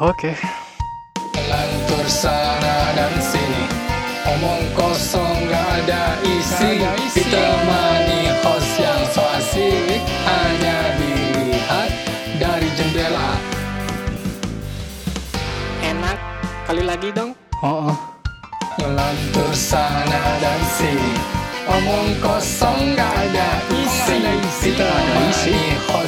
Oke. Lantur sana dan sini Omong kosong gak ada isi, Gak ada isi. Ditemani host yang so asik Hanya dilihat dari jendela Enak. Kali lagi dong. Oh, Lantur sana dan sini Omong kosong gak ada isi, Gak ada isi. Ditemani host